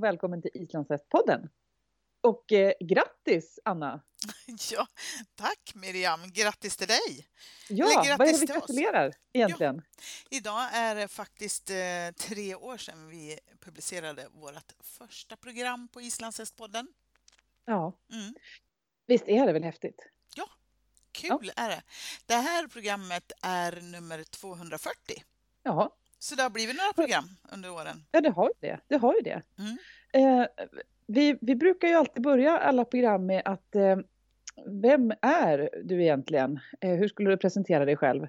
och välkommen till Islandshästpodden. Och eh, grattis Anna! Ja, tack Miriam, grattis till dig! Ja, vad är det vi gratulerar egentligen? Ja, idag är det faktiskt eh, tre år sedan vi publicerade vårt första program på Islandshästpodden. Ja, mm. visst är det väl häftigt? Ja, kul ja. är det. Det här programmet är nummer 240. Ja. Så det har blivit några program under åren? Ja, det har ju det. det, har ju det. Mm. Eh, vi, vi brukar ju alltid börja alla program med att eh, vem är du egentligen? Eh, hur skulle du presentera dig själv?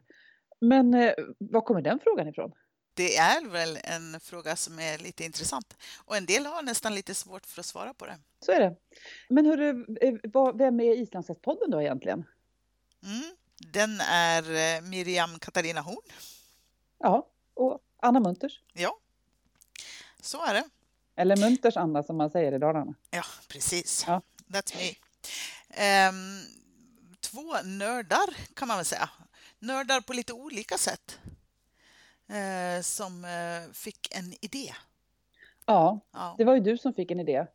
Men eh, var kommer den frågan ifrån? Det är väl en fråga som är lite intressant och en del har nästan lite svårt för att svara på det. Så är det. Men hörru, eh, vem är Islandshästpodden då egentligen? Mm, den är eh, Miriam Katarina Horn. Ja, och Anna Munters. Ja, så är det. Eller Munters Anna som man säger i Dalarna. Ja, precis. Ja. That's me. Um, två nördar kan man väl säga. Nördar på lite olika sätt. Uh, som uh, fick en idé. Ja, ja, det var ju du som fick en idé.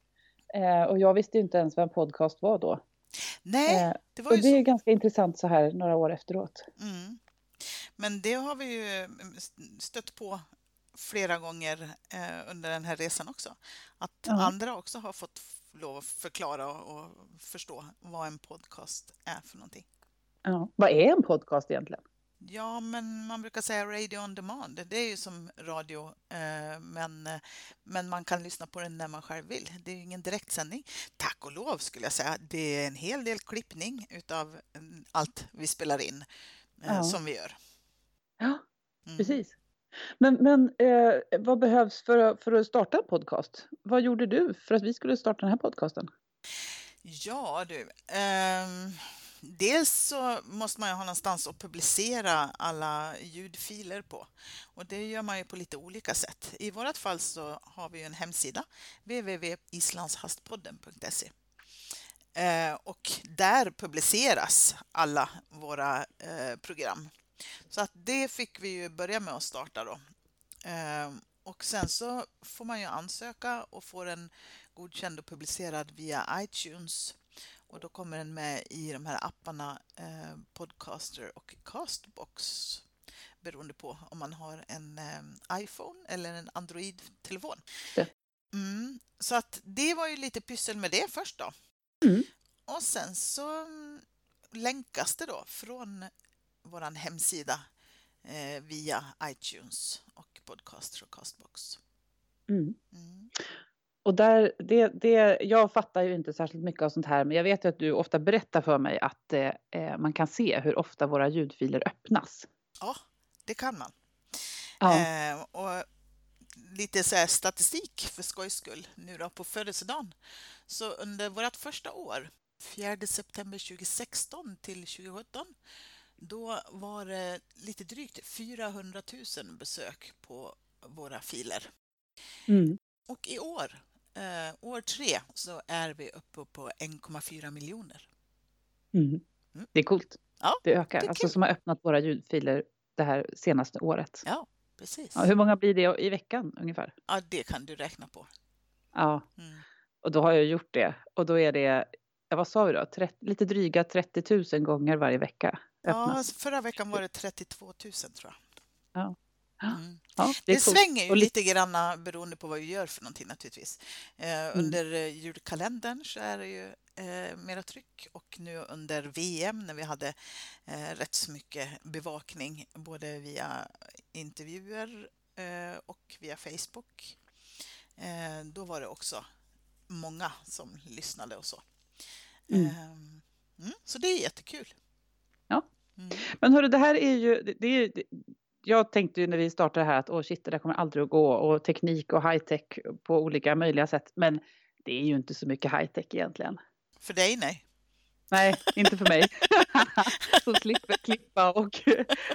Uh, och jag visste inte ens vad en podcast var då. Nej, det var ju och det så. är ganska intressant så här några år efteråt. Mm. Men det har vi ju mm, stött på flera gånger eh, under den här resan också. Att ja. andra också har fått lov att förklara och förstå vad en podcast är för någonting. Ja. Vad är en podcast egentligen? Ja, men man brukar säga radio on demand. Det är ju som radio, eh, men, men man kan lyssna på den när man själv vill. Det är ingen direktsändning. Tack och lov skulle jag säga. Det är en hel del klippning utav allt vi spelar in eh, ja. som vi gör. Ja, mm. precis. Men, men eh, vad behövs för, för att starta en podcast? Vad gjorde du för att vi skulle starta den här podcasten? Ja du, eh, dels så måste man ju ha någonstans att publicera alla ljudfiler på och det gör man ju på lite olika sätt. I vårt fall så har vi en hemsida, www.islandshastpodden.se eh, och där publiceras alla våra eh, program så att det fick vi ju börja med att starta då. Ehm, och sen så får man ju ansöka och få den godkänd och publicerad via iTunes. Och då kommer den med i de här apparna eh, Podcaster och Castbox beroende på om man har en eh, iPhone eller en Android-telefon. Mm, så att det var ju lite pyssel med det först då. Mm. Och sen så mm, länkas det då från vår hemsida eh, via iTunes och Podcaster och Castbox. Mm. Mm. Och där, det, det, jag fattar ju inte särskilt mycket av sånt här, men jag vet ju att du ofta berättar för mig att eh, eh man kan se hur ofta våra ljudfiler öppnas. Ja, det kan man. Ja. Eh, och lite så statistik för skojs skull nu då på födelsedagen. Så under vårt första år, 4 september 2016 till 2017, då var det lite drygt 400 000 besök på våra filer. Mm. Och i år, eh, år tre, så är vi uppe på 1,4 miljoner. Mm. Mm. Det är coolt. Ja, det ökar. Det alltså som har öppnat våra ljudfiler det här senaste året. Ja, precis. Ja, hur många blir det i veckan ungefär? Ja, det kan du räkna på. Ja, mm. och då har jag gjort det. Och då är det, vad sa vi då, 30, lite dryga 30 000 gånger varje vecka. Ja, förra veckan var det 32 000 tror jag. Ja. Mm. Ja, det, det svänger ju lite grann beroende på vad vi gör för någonting naturligtvis. Eh, mm. Under eh, julkalendern så är det ju eh, mera tryck och nu under VM när vi hade eh, rätt så mycket bevakning både via intervjuer eh, och via Facebook. Eh, då var det också många som lyssnade och så. Mm. Ehm, mm, så det är jättekul. Mm. Men hörru, det här är ju, det, det är, jag tänkte ju när vi startade här att åh shit, det där kommer aldrig att gå och teknik och high tech på olika möjliga sätt. Men det är ju inte så mycket high tech egentligen. För dig nej. Nej, inte för mig. Som slipper klippa och,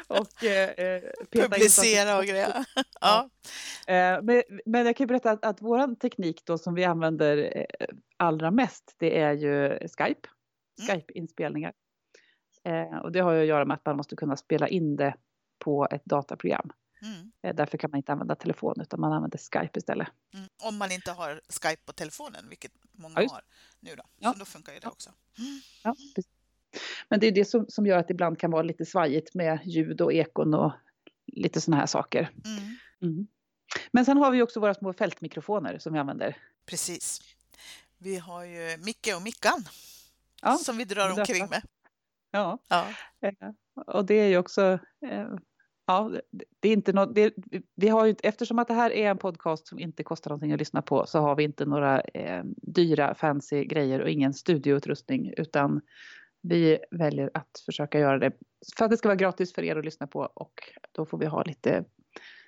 och eh, publicera och grejer. ja. Eh, men, men, jag kan berätta att, att vår teknik då som vi använder eh, allra mest, det är ju Skype. Mm. Skype-inspelningar. Eh, och det har ju att göra med att man måste kunna spela in det på ett dataprogram. Mm. Därför kan man inte använda telefon utan man använder Skype istället. Mm. Om man inte har Skype på telefonen, vilket många ja, har nu då. Ja. Så då funkar ju det också. Ja, Men det är det som, som gör att det ibland kan vara lite svajigt med ljud och ekon och lite sådana här saker. Mm. Mm. Men sen har vi också våra små fältmikrofoner som vi använder. Precis. Vi har ju Micke och Mickan ja, som vi drar omkring med. Ja, ja. Eh, och det är ju också eh, Ja, det är inte något, det, vi har ju, eftersom att det här är en podcast som inte kostar någonting att lyssna på så har vi inte några eh, dyra fancy grejer och ingen studioutrustning utan vi väljer att försöka göra det för att det ska vara gratis för er att lyssna på och då får vi ha lite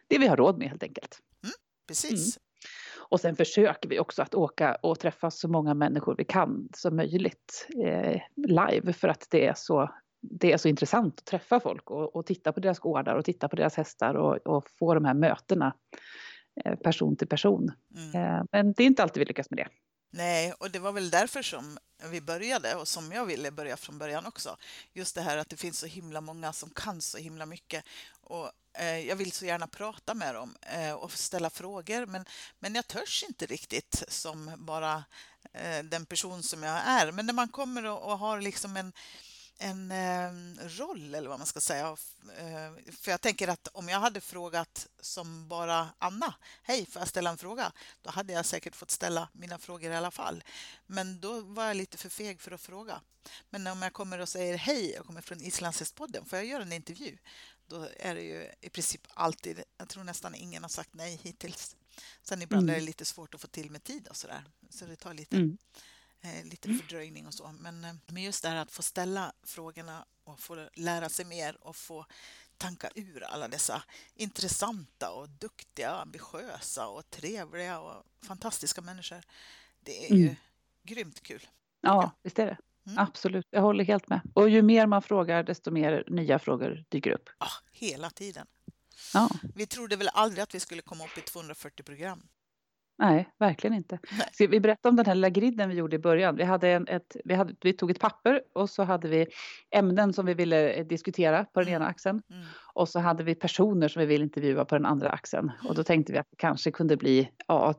det vi har råd med helt enkelt. Mm, precis. Och sen försöker vi också att åka och träffa så många människor vi kan som möjligt eh, live för att det är så det är så intressant att träffa folk och, och, titta på deras gårdar och titta på deras hästar och, och få de här mötena eh, person till person. Mm. Eh, men det är inte alltid vi lyckas med det. Nej, och det var väl därför som vi började och som jag ville börja från början också. Just det här att det finns så himla många som kan så himla mycket och Eh, jag vill så gärna prata med dem eh, och ställa frågor men, men jag törs inte riktigt som bara eh, den person som jag är. Men när man kommer och, och har liksom en en eh, roll eller vad man ska säga. Eh, för jag tänker att om jag hade frågat som bara Anna, hej, får jag ställa en fråga? Då hade jag säkert fått ställa mina frågor i alla fall. Men då var jag lite för feg för att fråga. Men om jag kommer och säger hej, jag kommer från Islandshästpodden, får jag göra en intervju? Då är det ju i princip alltid, jag tror nästan ingen har sagt nej hittills. Sen ibland mm. är det lite svårt att få till med tid och sådär, så det tar lite mm eh, lite mm. fördröjning och så. Men, eh, men just det här att få ställa frågorna och få lära sig mer och få tanka ur alla dessa intressanta och duktiga, ambitiösa och trevliga och fantastiska människor. Det är mm. ju grymt kul. Ja, visst är det. Mm. Absolut, jag håller helt med. Och ju mer man frågar, desto mer nya frågor dyker upp. Ja, hela tiden. Ja. Vi trodde väl aldrig att vi skulle komma upp i 240 program. Nej, verkligen inte. Ska vi berätta om den här lilla griden vi gjorde i början? Vi, hade en, ett, vi, hade, vi tog ett papper och så hade vi ämnen som vi ville eh, diskutera på den ena mm. axeln. Mm. Och så hade vi personer som vi ville intervjua på den andra axeln. Och då tänkte vi att det kanske kunde bli ja,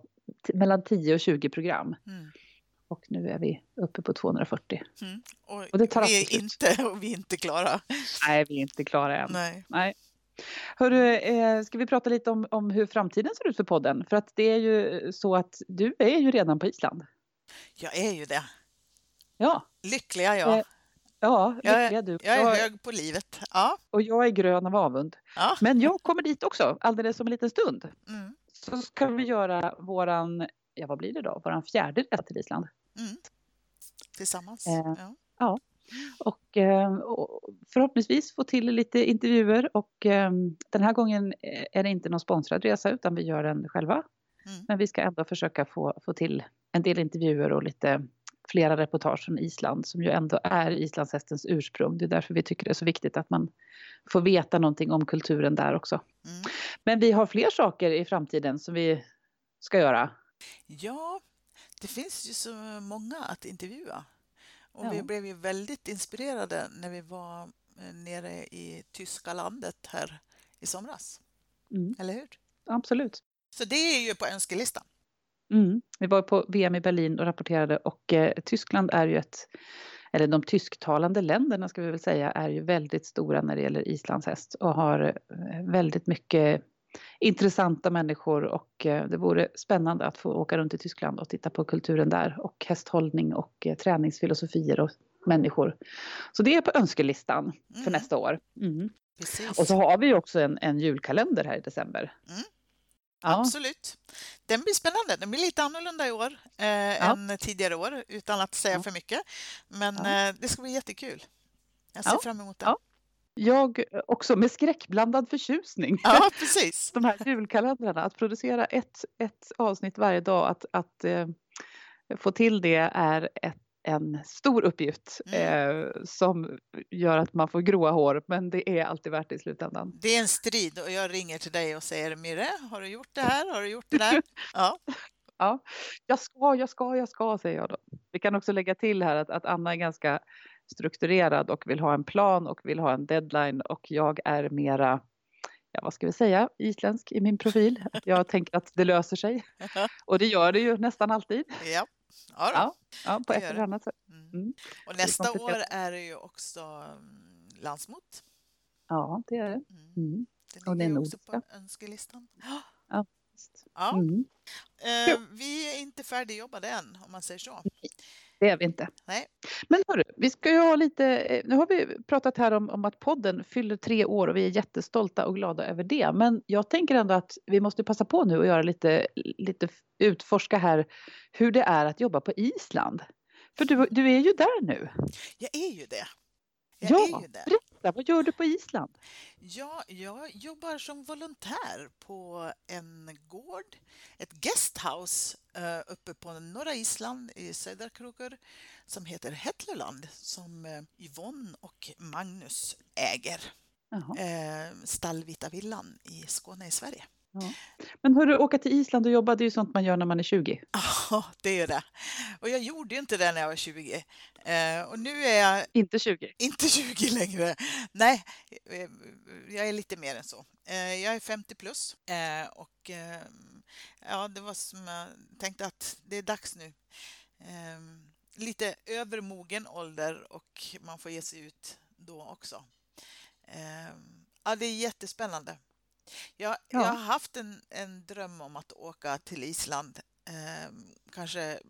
mellan 10 och 20 program. Mm. Och nu är vi uppe på 240. Mm. Och, och, det tar vi är inte, och vi är inte klara. Nej, vi är inte klara än. Nej. Nej. Hörru, eh, ska vi prata lite om, om hur framtiden ser ut för podden? För att det är ju så att du är ju redan på Island. Jag är ju det. Ja. Lyckliga jag. Eh, ja, lyckliga jag, du. Jag är jag, hög på livet. Ja. Och jag är grön av avund. Ja. Men jag kommer dit också, alldeles om en liten stund. Mm. Så ska vi göra våran, ja vad blir det då, våran fjärde resa till Island. Mm. Tillsammans. Eh, ja. ja. Eh, och, förhoppningsvis få till lite intervjuer och eh, den här gången är det inte någon sponsrad resa utan vi gör den själva. Mm. Men vi ska ändå försöka få, få till en del intervjuer och lite flera reportage från Island som ju ändå är islandshästens ursprung. Det är därför vi tycker det är så viktigt att man får veta någonting om kulturen där också. Mm. Men vi har fler saker i framtiden som vi ska göra. Ja, det finns ju så många att intervjua. Och ja. vi blev ju väldigt inspirerade när vi var eh, nere i tyska landet här i somras. Mm. Eller hur? Absolut. Så det är ju på önskelistan. Mm. Vi var på VM i Berlin och rapporterade och eh, Tyskland är ju ett, eller de tysktalande länderna ska vi väl säga, är ju väldigt stora när det gäller islandshäst och har eh, väldigt mycket intressanta människor och eh, det vore spännande att få åka runt i Tyskland och titta på kulturen där och hästhållning och eh, träningsfilosofier och människor. Så det är på önskelistan för mm. nästa år. Mm. Och så har vi också en, en julkalender här i december. Mm. Ja. Absolut. Den blir spännande. Den blir lite annorlunda i år eh, ja. än tidigare år utan att säga ja. för mycket. Men eh, det ska bli jättekul. Jag ser fram emot det. Jag också med skräckblandad förtjusning. Ja, precis. De här julkalendrarna, att producera ett, ett avsnitt varje dag, att, att eh, få till det är ett, en stor uppgift mm. eh, som gör att man får gråa hår, men det är alltid värt det i slutändan. Det är en strid och jag ringer till dig och säger Mirre, har du gjort det här? Har du gjort det där? Ja. ja, jag ska, jag ska, jag ska, säger jag då. Vi kan också lägga till här att, att Anna är ganska strukturerad och vill ha en plan och vill ha en deadline och jag är mera ja vad ska vi säga, isländsk i min profil. Jag tänker att det löser sig. Och det gör det ju nästan alltid. Ja, ja, ja, ja på ett eller annat sätt. Mm. mm. Och nästa år är det ju också mm, landsmot. Ja, det är det. Mm. mm. Det är nordiska. också på önskelistan. Ja, ja. Mm. Eh, vi är inte färdigjobbade än, om man säger så. Det är vi inte. Nej. Men hörru, vi ska ju ha lite, eh, nu har vi pratat här om, om att podden fyller tre år och vi är jättestolta och glada över det. Men jag tänker ändå att vi måste passa på nu och göra lite, lite utforska här hur det är att jobba på Island. För du, du är ju där nu. Jag är ju det. Jag ja, berätta, vad gör du på Island? Ja, jag jobbar som volontär på en gård, ett guesthouse uh, uppe på norra Island i Söderkroker som heter Hetleland som uh, Yvonne och Magnus äger. Uh, Stallvita villan i Skåne i Sverige. Ja. Men hörru, åka till Island och jobba, det är ju sånt man gör när man är 20. Ja, det är det. Och jag gjorde inte det när jag var 20. Eh, och nu är jag... Inte 20? Inte 20 längre. Nej, eh, jag är lite mer än så. Eh, jag är 50 plus eh, och eh, ja, det var som jag tänkte att det är dags nu. Eh, lite övermogen ålder och man får ge sig ut då också. Ja, det är jättespännande. Jag, ja. jag har haft en, en dröm om att åka till Island. Eh, kanske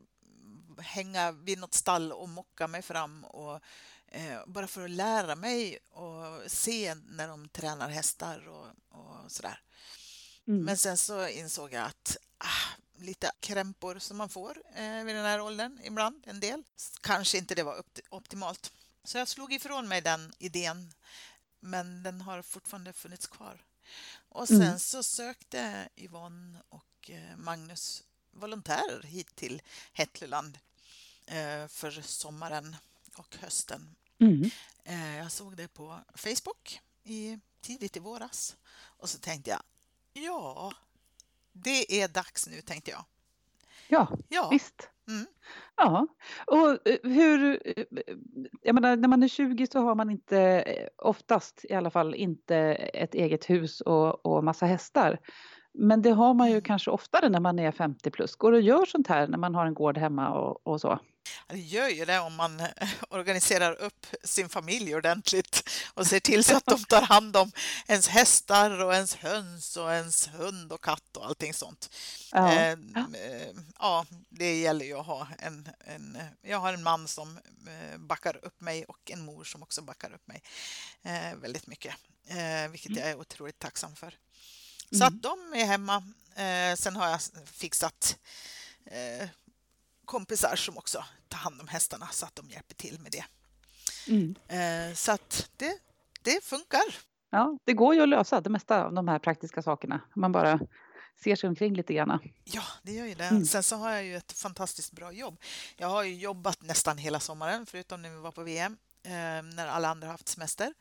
hänga vid något stall och mocka mig fram och eh, bara för att lära mig och se när de tränar hästar och, och sådär. Mm. Men sen så insåg jag att ah, lite krämpor som man får eh, vid den här åldern ibland, en del. Kanske inte det var optimalt. Så jag slog ifrån mig den idén, men den har fortfarande funnits kvar. Och sen mm. så sökte Yvonne och eh, Magnus volontärer hit till Hetleland eh, för sommaren och hösten. Mm. Eh, jag såg det på Facebook i, tidigt i våras och så tänkte jag ja, det är dags nu, tänkte jag. Ja, ja. visst. Mm. Ja, och eh, hur, eh, jag menar när man är 20 så har man inte, eh, oftast i alla fall, inte ett eget hus och, och massa hästar. Men det har man ju kanske oftare när man är 50 plus. Går det att göra sånt här när man har en gård hemma och, och så? Det gör ju det om man organiserar upp sin familj ordentligt och ser till så att de tar hand om ens hästar och ens höns och ens hund och katt och allting sånt. Ja, eh, ja det gäller ju att ha en, en... Jag har en man som eh, backar upp mig och en mor som också backar upp mig eh, väldigt mycket, eh, vilket mm. jag är otroligt tacksam för. Så att mm. de är hemma. Sen har jag fixat kompisar som också tar hand om hästarna så att de hjälper till med det. Mm. Eh, så att det, det funkar. Ja, det går ju att lösa det mesta av de här praktiska sakerna. Man bara ser sig omkring lite grann. Ja, det gör ju det. Mm. Sen så har jag ju ett fantastiskt bra jobb. Jag har ju jobbat nästan hela sommaren, förutom när vi var på VM, eh, när alla andra haft semester.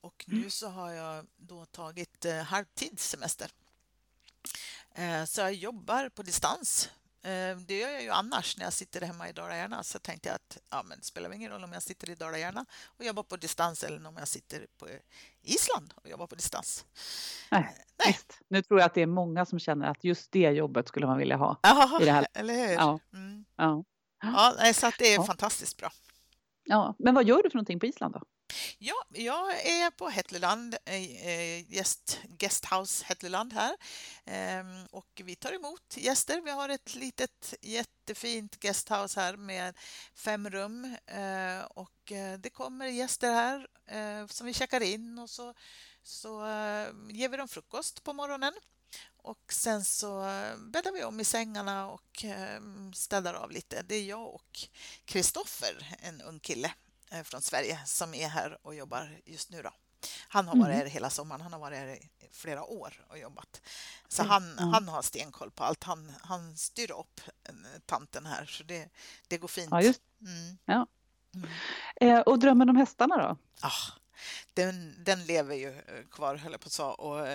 Och nu så har jag då tagit eh, halvtidssemester. Så jag jobbar på distans. Eh, det gör jag ju annars när jag sitter hemma i Dala-Järna. Så tänkte jag att ja, men det spelar ingen roll om jag sitter i Dala-Järna och jobbar på distans eller om jag sitter på Island och jobbar på distans. Nej, Nej. Visst. Nu tror jag att det är många som känner att just det jobbet skulle man vilja ha. Ja, i det här. eller hur? Ja. Mm. Ja. Ja, så att det är ja. fantastiskt bra. Ja, men vad gör du för någonting på Island då? Ja, jag är på Hetleland, eh, eh, gäst, Guesthouse Hetleland här ehm, och vi tar emot gäster. Vi har ett litet jättefint guesthouse här med fem rum eh, och eh, det kommer gäster här som vi checkar in och så, så ger vi dem frukost på morgonen. Och sen så bäddar vi om i sängarna och ehm, städar av lite. Det är jag och Kristoffer, en ung kille från Sverige som är här och jobbar just nu. Då. Han har varit mm. här hela sommaren. Han har varit här i flera år och jobbat. Så han, han har stenkoll på allt. Han, han styr upp eh, tanten här, så det, det går fint. Ja, just. Mm. Ja. Mm. Eh, och drömmen om hästarna då? Ah, den, den lever ju eh, kvar, höll jag på att säga. Och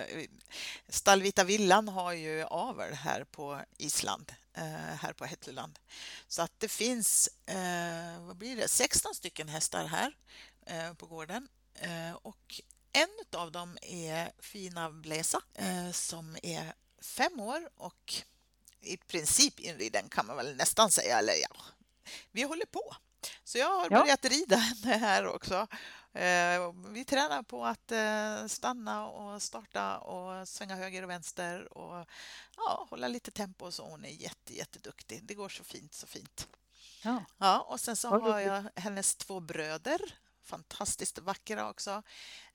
Stallvita villan har ju avel här på Island Eh, här på Hetleland. Så att det finns, eh, vad blir det, 16 stycken hästar här eh, på gården och en av dem är fina Blesa eh, som är fem år och i princip inriden kan man väl nästan säga, eller ja, vi håller på. Så jag har börjat ja. rida henne här också. Eh, vi tränar på att eh, stanna och starta och svänga höger och vänster och ja, hålla lite tempo och så. Hon är jätte, jätteduktig. Det går så fint, så fint. Ja. ja och sen så har jag hennes två bröder fantastiskt vackra också.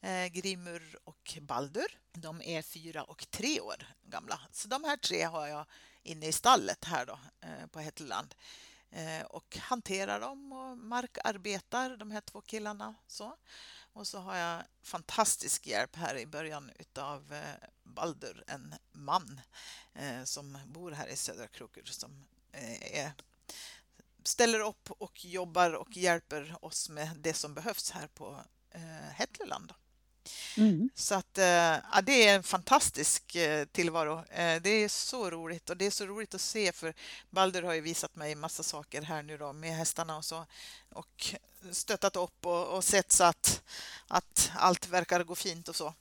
Eh, Grimur och Baldur. De är fyra och tre år gamla. Så de här tre har jag inne i stallet här då eh, på Hetteland Eh, och hanterar dem och markarbetar de här två killarna. Så. Och så har jag fantastisk hjälp här i början utav eh, Baldur, en man eh, som bor här i Södra Krokur som är ställer upp och jobbar och hjälper oss med det som behövs här på eh, Mm. Så att eh, ja, det är en fantastisk eh, tillvaro. Eh, det är så roligt och det är så roligt att se för Baldur har ju visat mig massa saker här nu då med hästarna och så och stöttat upp och, och sett så att, att allt verkar gå fint och så.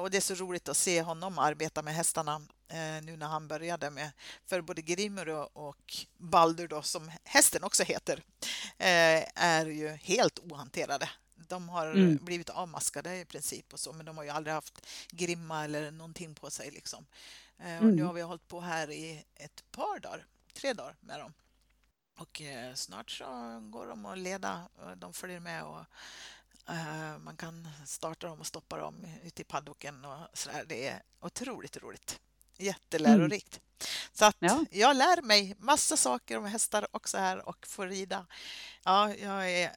Och det är så roligt att se honom arbeta med hästarna nu när han började med, för både Grimur och Baldur då, som hästen också heter, är ju helt ohanterade de har mm. blivit avmaskade i princip och så, men de har ju aldrig haft grimma eller någonting på sig liksom. Eh, och mm. nu har vi hållit på här i ett par dagar, tre dagar med dem. Och eh, snart så går de att leda, de följer med och eh, man kan starta dem och stoppa dem ute i paddocken och så där. Det är otroligt roligt. Jättelärorikt. Mm. Så att ja. jag lär mig massa saker om hästar också här och får rida. Ja, jag är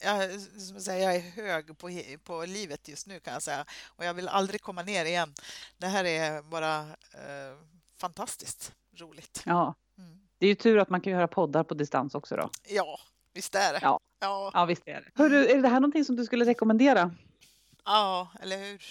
jag, som säger, jag är hög på, på livet just nu kan jag säga och jag vill aldrig komma ner igen. Det här är bara eh, fantastiskt roligt. Ja, mm. det är ju tur att man kan göra poddar på distans också då. Ja, visst är det. Ja, ja. ja visst är det. Hörru, är det här någonting som du skulle rekommendera? Ja, eller hur?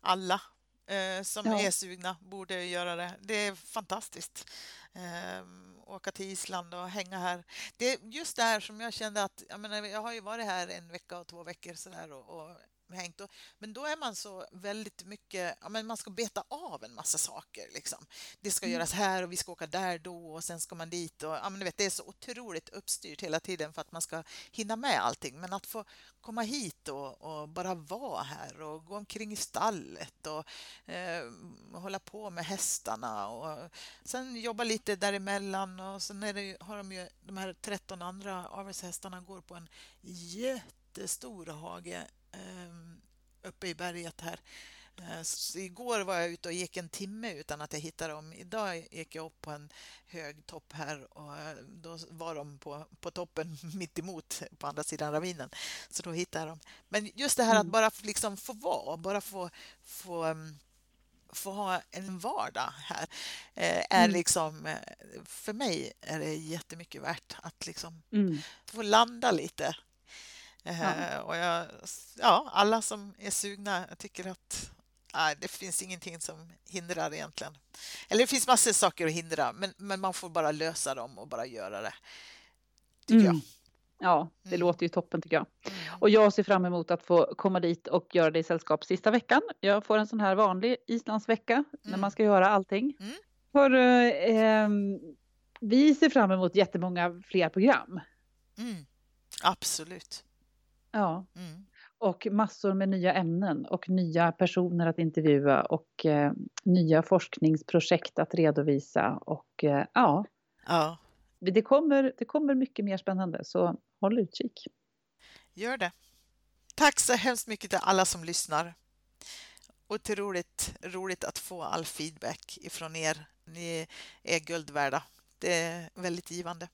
Alla eh, som ja. är sugna borde göra det. Det är fantastiskt. Eh, åka till Island och hänga här. Det är just det här som jag kände att, jag, menar, jag har ju varit här en vecka och två veckor sådär och, och hängt. Men då är man så väldigt mycket, ja, men man ska beta av en massa saker. Liksom. Det ska mm. göras här och vi ska åka där då och sen ska man dit. Och, ja, men vet, det är så otroligt uppstyrt hela tiden för att man ska hinna med allting. Men att få komma hit och, och bara vara här och gå omkring i stallet och eh, hålla på med hästarna och sen jobba lite däremellan och sen är det, har de ju de här 13 andra avelshästarna går på en jättestor hage uppe i berget här. Eh, så igår var jag ute och gick en timme utan att jag hittade dem. Idag gick jag upp på en hög topp här och eh, då var de på, på toppen mitt emot på andra sidan ravinen. Så då hittade jag dem. Men just det här att mm. bara liksom få vara, bara få, få, ehm, få ha en vardag här eh, är mm. liksom, för mig är det jättemycket värt att liksom mm. få landa lite Ja. Eh, och jag, ja, alla som är sugna tycker att nej, det finns ingenting som hindrar egentligen. Eller det finns massor av saker att hindra, men, men man får bara lösa dem och bara göra det. Tycker mm. jag. Ja, det mm. låter ju toppen tycker jag. Mm. Och jag ser fram emot att få komma dit och göra det i sällskap sista veckan. Jag får en sån här vanlig Islandsvecka när mm. man ska göra allting. Mm. För, eh, vi ser fram emot jättemånga fler program. Mm. Absolut. Ja. Mm. Och massor med nya ämnen och nya personer att intervjua och eh, nya forskningsprojekt att redovisa och eh, ja. ja. Det, kommer, det kommer mycket mer spännande så håll utkik. Gör det. Tack så hemskt mycket till alla som lyssnar. Otroligt roligt att få all feedback ifrån er. Ni är guld värda. Det är väldigt givande.